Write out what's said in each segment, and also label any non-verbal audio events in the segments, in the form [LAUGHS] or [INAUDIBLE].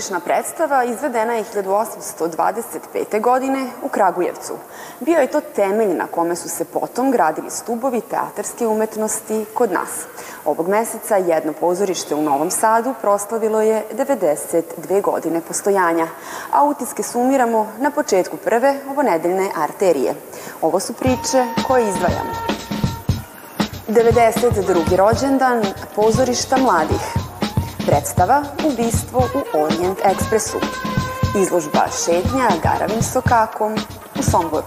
Pozorišna predstava izvedena je 1825. godine u Kragujevcu. Bio je to temelj na kome su se potom gradili stubovi teatarske umetnosti kod nas. Ovog meseca jedno pozorište u Novom Sadu proslavilo je 92 godine postojanja, a utiske sumiramo na početku prve ovonedeljne arterije. Ovo su priče koje izdvajamo. 92. rođendan pozorišta mladih. Predstava Ubistvo u Orient Ekspresu. Izložba šetnja Garavim sokakom u Somboru.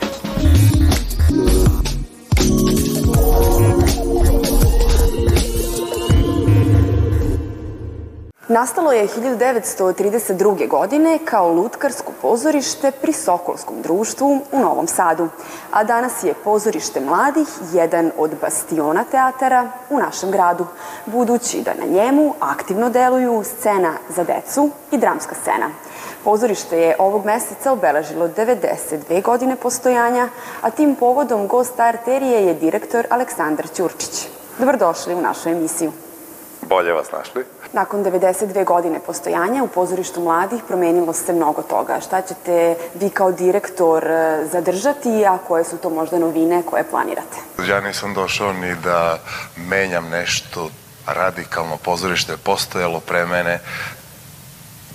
Nastalo je 1932. godine kao lutkarsko pozorište pri Sokolskom društvu u Novom Sadu, a danas je pozorište mladih jedan od bastiona teatara u našem gradu, budući da na njemu aktivno deluju scena za decu i dramska scena. Pozorište je ovog meseca obeležilo 92 godine postojanja, a tim povodom gost arterije je direktor Aleksandar Ćurčić. Dobrodošli u našu emisiju. Bolje vas našli. Nakon 92 godine postojanja u pozorištu mladih promenilo se mnogo toga. Šta ćete vi kao direktor e, zadržati, a koje su to možda novine koje planirate? Ja nisam došao ni da menjam nešto radikalno pozorište postojalo pre mene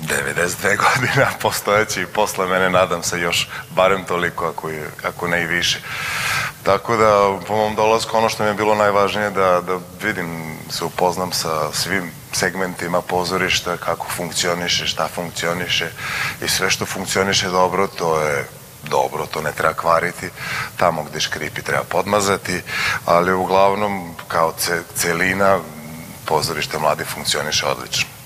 92 godina postojeći i posle mene nadam se još barem toliko ako, je, ako ne i više. Tako da po mom dolasku ono što mi je bilo najvažnije da, da vidim, se upoznam sa svim segmentima pozorišta, kako funkcioniše, šta funkcioniše i sve što funkcioniše dobro to je dobro, to ne treba kvariti, tamo gde škripi treba podmazati, ali uglavnom kao ce, celina pozorište mladi funkcioniše odlično.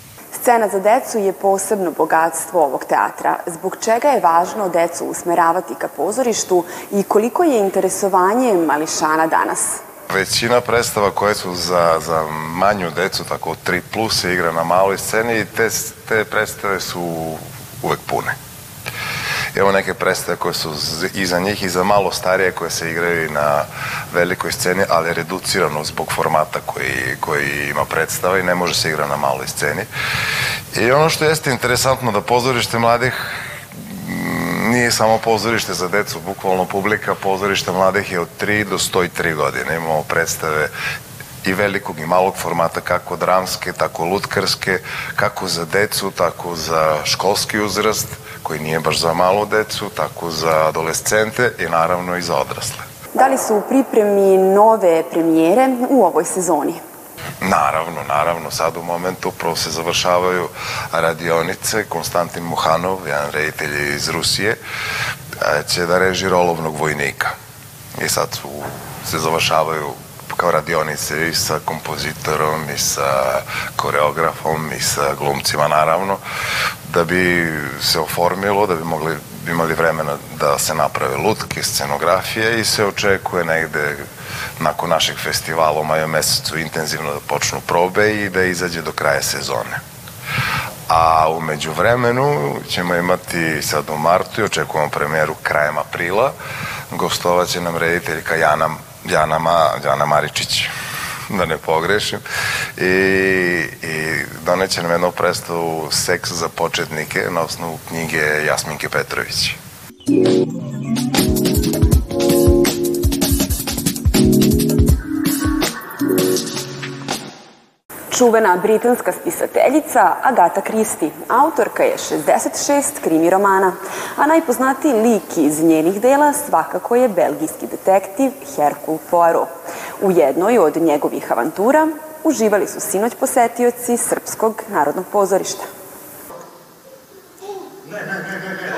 Scena za decu je posebno bogatstvo ovog teatra. Zbog čega je važno decu usmeravati ka pozorištu i koliko je interesovanje mališana danas? Većina predstava koje su za, za manju decu, tako 3 plus, igra na maloj sceni i te, te predstave su uvek pune. Imamo neke predstave koje su i za njih i za malo starije koje se igraju na velikoj sceni, ali reducirano zbog formata koji, koji ima predstava i ne može se igra na maloj sceni. I ono što jeste interesantno da pozorište mladih nije samo pozorište za decu, bukvalno publika pozorišta mladih je od 3 do 103 godine. Imamo predstave i velikog i malog formata, kako dramske, tako lutkarske, kako za decu, tako za školski uzrast, koji nije baš za malu decu, tako za adolescente i naravno i za odrasle. Da li su u pripremi nove premijere u ovoj sezoni? Naravno, naravno, sad u momentu upravo se završavaju radionice. Konstantin Muhanov, jedan reditelj iz Rusije, će da reži rolovnog vojnika. I sad su, se završavaju kao radionice i sa kompozitorom i sa koreografom i sa glumcima naravno da bi se oformilo, da bi mogli bi imali vremena da se naprave lutke, scenografije i se očekuje negde nakon našeg festivala u maju mesecu intenzivno da počnu probe i da izađe do kraja sezone. A umeđu vremenu ćemo imati sad u martu i očekujemo premijeru krajem aprila. Gostovaće nam rediteljka Jana, Jana, Ma, Jana Maričić [LAUGHS] da ne pogrešim i, i doneće nam jednu predstavu Seks za početnike na osnovu knjige Jasminke Petrović. Čuvena britanska spisateljica Agata Christie, autorka je 66 krimi romana, a najpoznatiji lik iz njenih dela svakako je belgijski detektiv Hercule Poirot. U jednoj od njegovih avantura uživali su sinoć posetioci Srpskog narodnog pozorišta. Ne, ne, ne, ne, ne.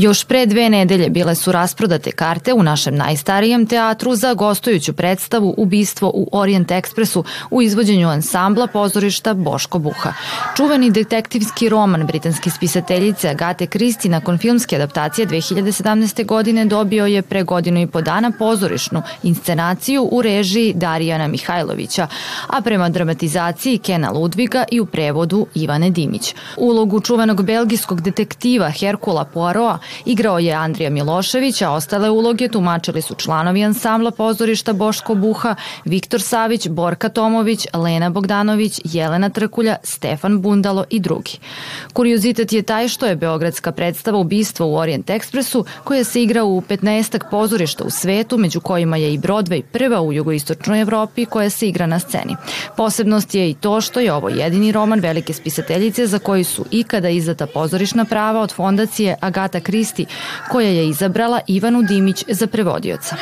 Još pre dve nedelje bile su rasprodate karte u našem najstarijem teatru za gostujuću predstavu Ubistvo u Orient Ekspresu u izvođenju ansambla pozorišta Boško Buha. Čuveni detektivski roman britanske spisateljice Agate Kristi nakon filmske adaptacije 2017. godine dobio je pre godinu i po dana pozorišnu inscenaciju u režiji Darijana Mihajlovića, a prema dramatizaciji Kena Ludviga i u prevodu Ivane Dimić. Ulogu čuvenog belgijskog detektiva Herkula Poirot Igrao je Andrija Milošević, a ostale uloge tumačili su članovi ansambla pozorišta Boško Buha, Viktor Savić, Borka Tomović, Lena Bogdanović, Jelena Trkulja, Stefan Bundalo i drugi. Kuriozitet je taj što je Beogradska predstava Ubistvo u Orient Expressu, koja se igra u 15 pozorišta u svetu, među kojima je i Broadway prva u jugoistočnoj Evropi koja se igra na sceni. Posebnost je i to što je ovo jedini roman velike spisateljice za koji su ikada izdata pozorišna prava od fondacije Agata Kristi, koja je izabrala Ivanu Dimić za prevodioca.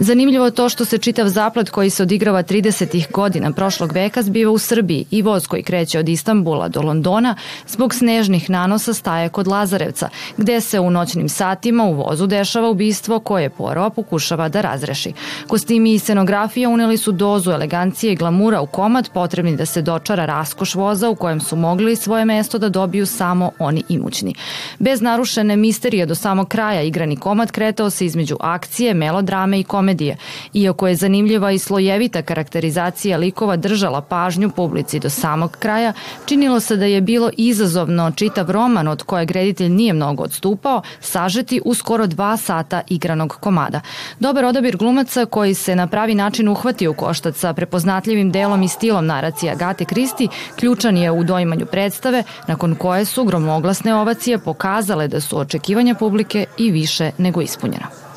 Zanimljivo je to što se čitav zaplet koji se odigrava 30. godina prošlog veka zbiva u Srbiji i voz koji kreće od Istambula do Londona zbog snežnih nanosa staje kod Lazarevca, gde se u noćnim satima u vozu dešava ubistvo koje Poirot pokušava da razreši. Kostimi i scenografija uneli su dozu elegancije i glamura u komad potrebni da se dočara raskoš voza u kojem su mogli svoje mesto da dobiju samo oni imućni. Bez narušene misterije do samog kraja igrani komad kretao se između akcije, melodrame i komedije komedije. Iako je zanimljiva i slojevita karakterizacija likova držala pažnju publici do samog kraja, činilo se da je bilo izazovno čitav roman od kojeg reditelj nije mnogo odstupao, sažeti u skoro dva sata igranog komada. Dobar odabir glumaca koji se na pravi način uhvati u koštac sa prepoznatljivim delom i stilom naracije Agate Kristi ključan je u doimanju predstave, nakon koje su gromoglasne ovacije pokazale da su očekivanja publike i više nego ispunjena.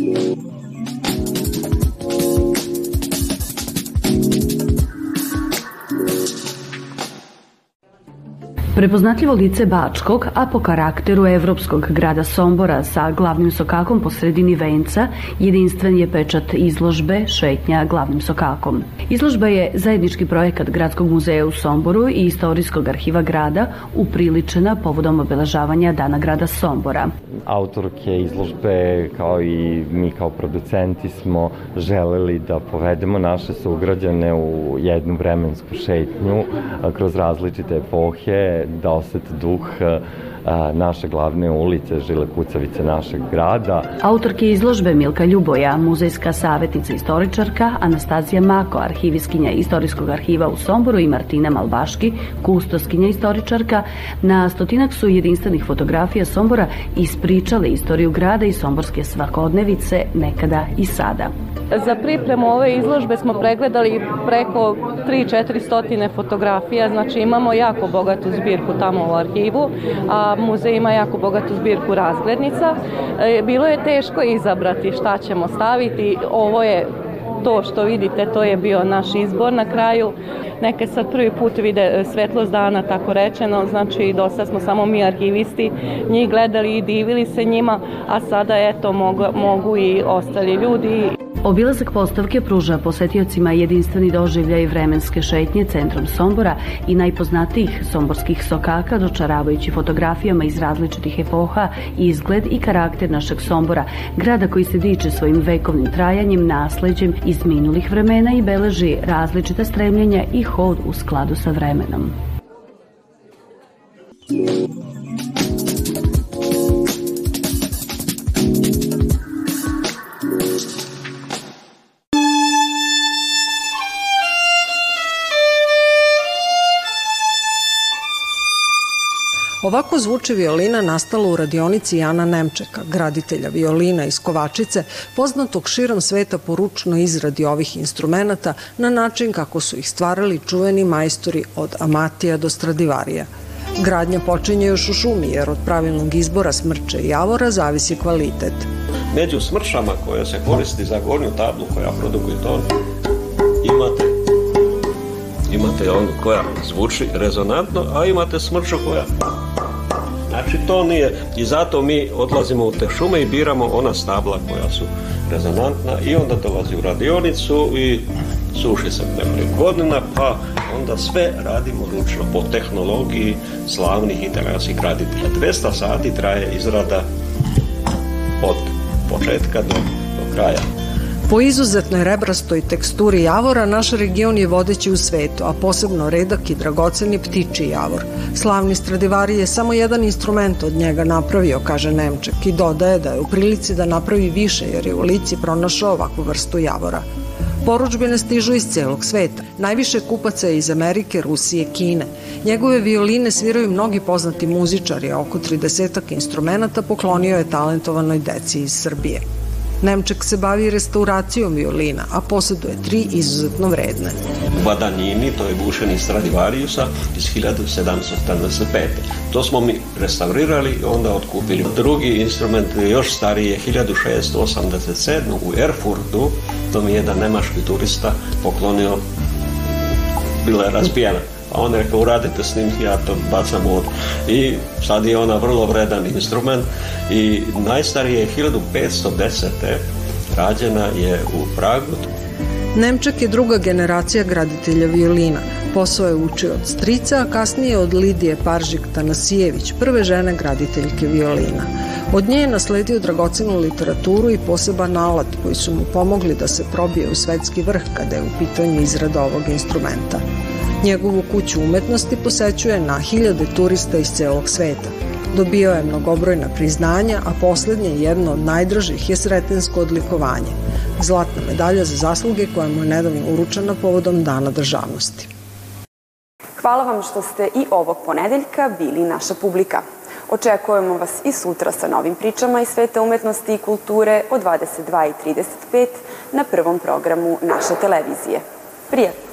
Thank you. Prepoznatljivo lice Bačkog, a po karakteru evropskog grada Sombora sa glavnim sokakom po sredini venca, jedinstven je pečat izložbe Šetnja glavnim sokakom. Izložba je zajednički projekat Gradskog muzeja u Somboru i Istorijskog arhiva grada upriličena povodom obeležavanja Dana grada Sombora. Autorke izložbe kao i mi kao producenti smo želeli da povedemo naše sugrađane u jednu vremensku šetnju kroz različite epohe, da osete duh naše glavne ulice, žile kucavice našeg grada. Autorke izložbe Milka Ljuboja, muzejska savjetnica istoričarka, Anastazija Mako, arhiviskinja Istorijskog arhiva u Somboru i Martina Malbaški, kustoskinja istoričarka, na stotinak su jedinstvenih fotografija Sombora ispričale istoriju grada i somborske svakodnevice nekada i sada. Za pripremu ove izložbe smo pregledali preko 3-4 stotine fotografija, znači imamo jako bogatu zbirku tamo u arhivu, a muzej ima jako bogatu zbirku razglednica. E, bilo je teško izabrati šta ćemo staviti, ovo je to što vidite, to je bio naš izbor na kraju. Neke sad prvi put vide e, svetlost dana, tako rečeno, znači dosta smo samo mi arhivisti njih gledali i divili se njima, a sada eto mogu, mogu i ostali ljudi. Obilazak postavke pruža posetiocima jedinstveni doživljaj vremenske šetnje centrom Sombora i najpoznatijih somborskih sokaka dočaravajući fotografijama iz različitih epoha, izgled i karakter našeg Sombora, grada koji se diče svojim vekovnim trajanjem, nasleđem iz minulih vremena i beleži različite stremljenja i hod u skladu sa vremenom. Ovako zvuči violina nastala u radionici Jana Nemčeka, graditelja violina iz Kovačice, poznatog širom sveta po ručnoj izradi ovih instrumenta na način kako su ih stvarali čuveni majstori od Amatija do Stradivarija. Gradnja počinje još u šumi jer od pravilnog izbora smrče i javora zavisi kvalitet. Među smršama koja se koristi za gornju tablu koja produkuje ton imate imate onu koja zvuči rezonantno, a imate smrču koja Znači to nije, i zato mi odlazimo u te šume i biramo ona stabla koja su rezonantna i onda dolazi u radionicu i suši se nekoliko godina, pa onda sve radimo ručno po tehnologiji slavnih italijanskih graditelja. 200 sati traje izrada od početka do, do kraja. Po izuzetnoj rebrastoj teksturi javora, naš region je vodeći u svetu, a posebno redak i dragoceni ptiči javor. Slavni Stradivari je samo jedan instrument od njega napravio, kaže Nemček, i dodaje da je u prilici da napravi više jer je u lici pronašao ovakvu vrstu javora. Poručbene stižu iz celog sveta. Najviše kupaca je iz Amerike, Rusije, Kine. Njegove violine sviraju mnogi poznati muzičari, a oko 30 instrumenta poklonio je talentovanoj deci iz Srbije. Nemček se bavi restauracijom violina, a posjeduje tri izuzetno vredne. U Badanini, to je bušeni Stradivariusa iz 1775. To smo mi restaurirali i onda otkupili. Drugi instrument još stariji je 1687. u Erfurtu, to mi je jedan nemaški turista poklonio, bila je razbijena. A on rekao, uradite s njim, ja to bacam u I sad je ona vrlo vredan instrument i najstarije je 1510. rađena je u Pragu. Nemčak je druga generacija graditelja violina. Posao je učio od strica, a kasnije od Lidije Paržik Tanasijević, prve žene graditeljke violina. Od nje je nasledio dragocenu literaturu i poseban alat koji su mu pomogli da se probije u svetski vrh kada je u pitanju izrada ovog instrumenta. Njegovu kuću umetnosti posećuje na hiljade turista iz celog sveta. Dobio je mnogobrojna priznanja, a poslednje jedno od najdražih je sretensko odlikovanje, zlatna medalja za zasluge koja mu je nedavno uručena povodom Dana državnosti. Hvala vam što ste i ovog ponedeljka bili naša publika. Očekujemo vas i sutra sa novim pričama iz sveta umetnosti i kulture od 22.35 na prvom programu naše televizije. Prijatno!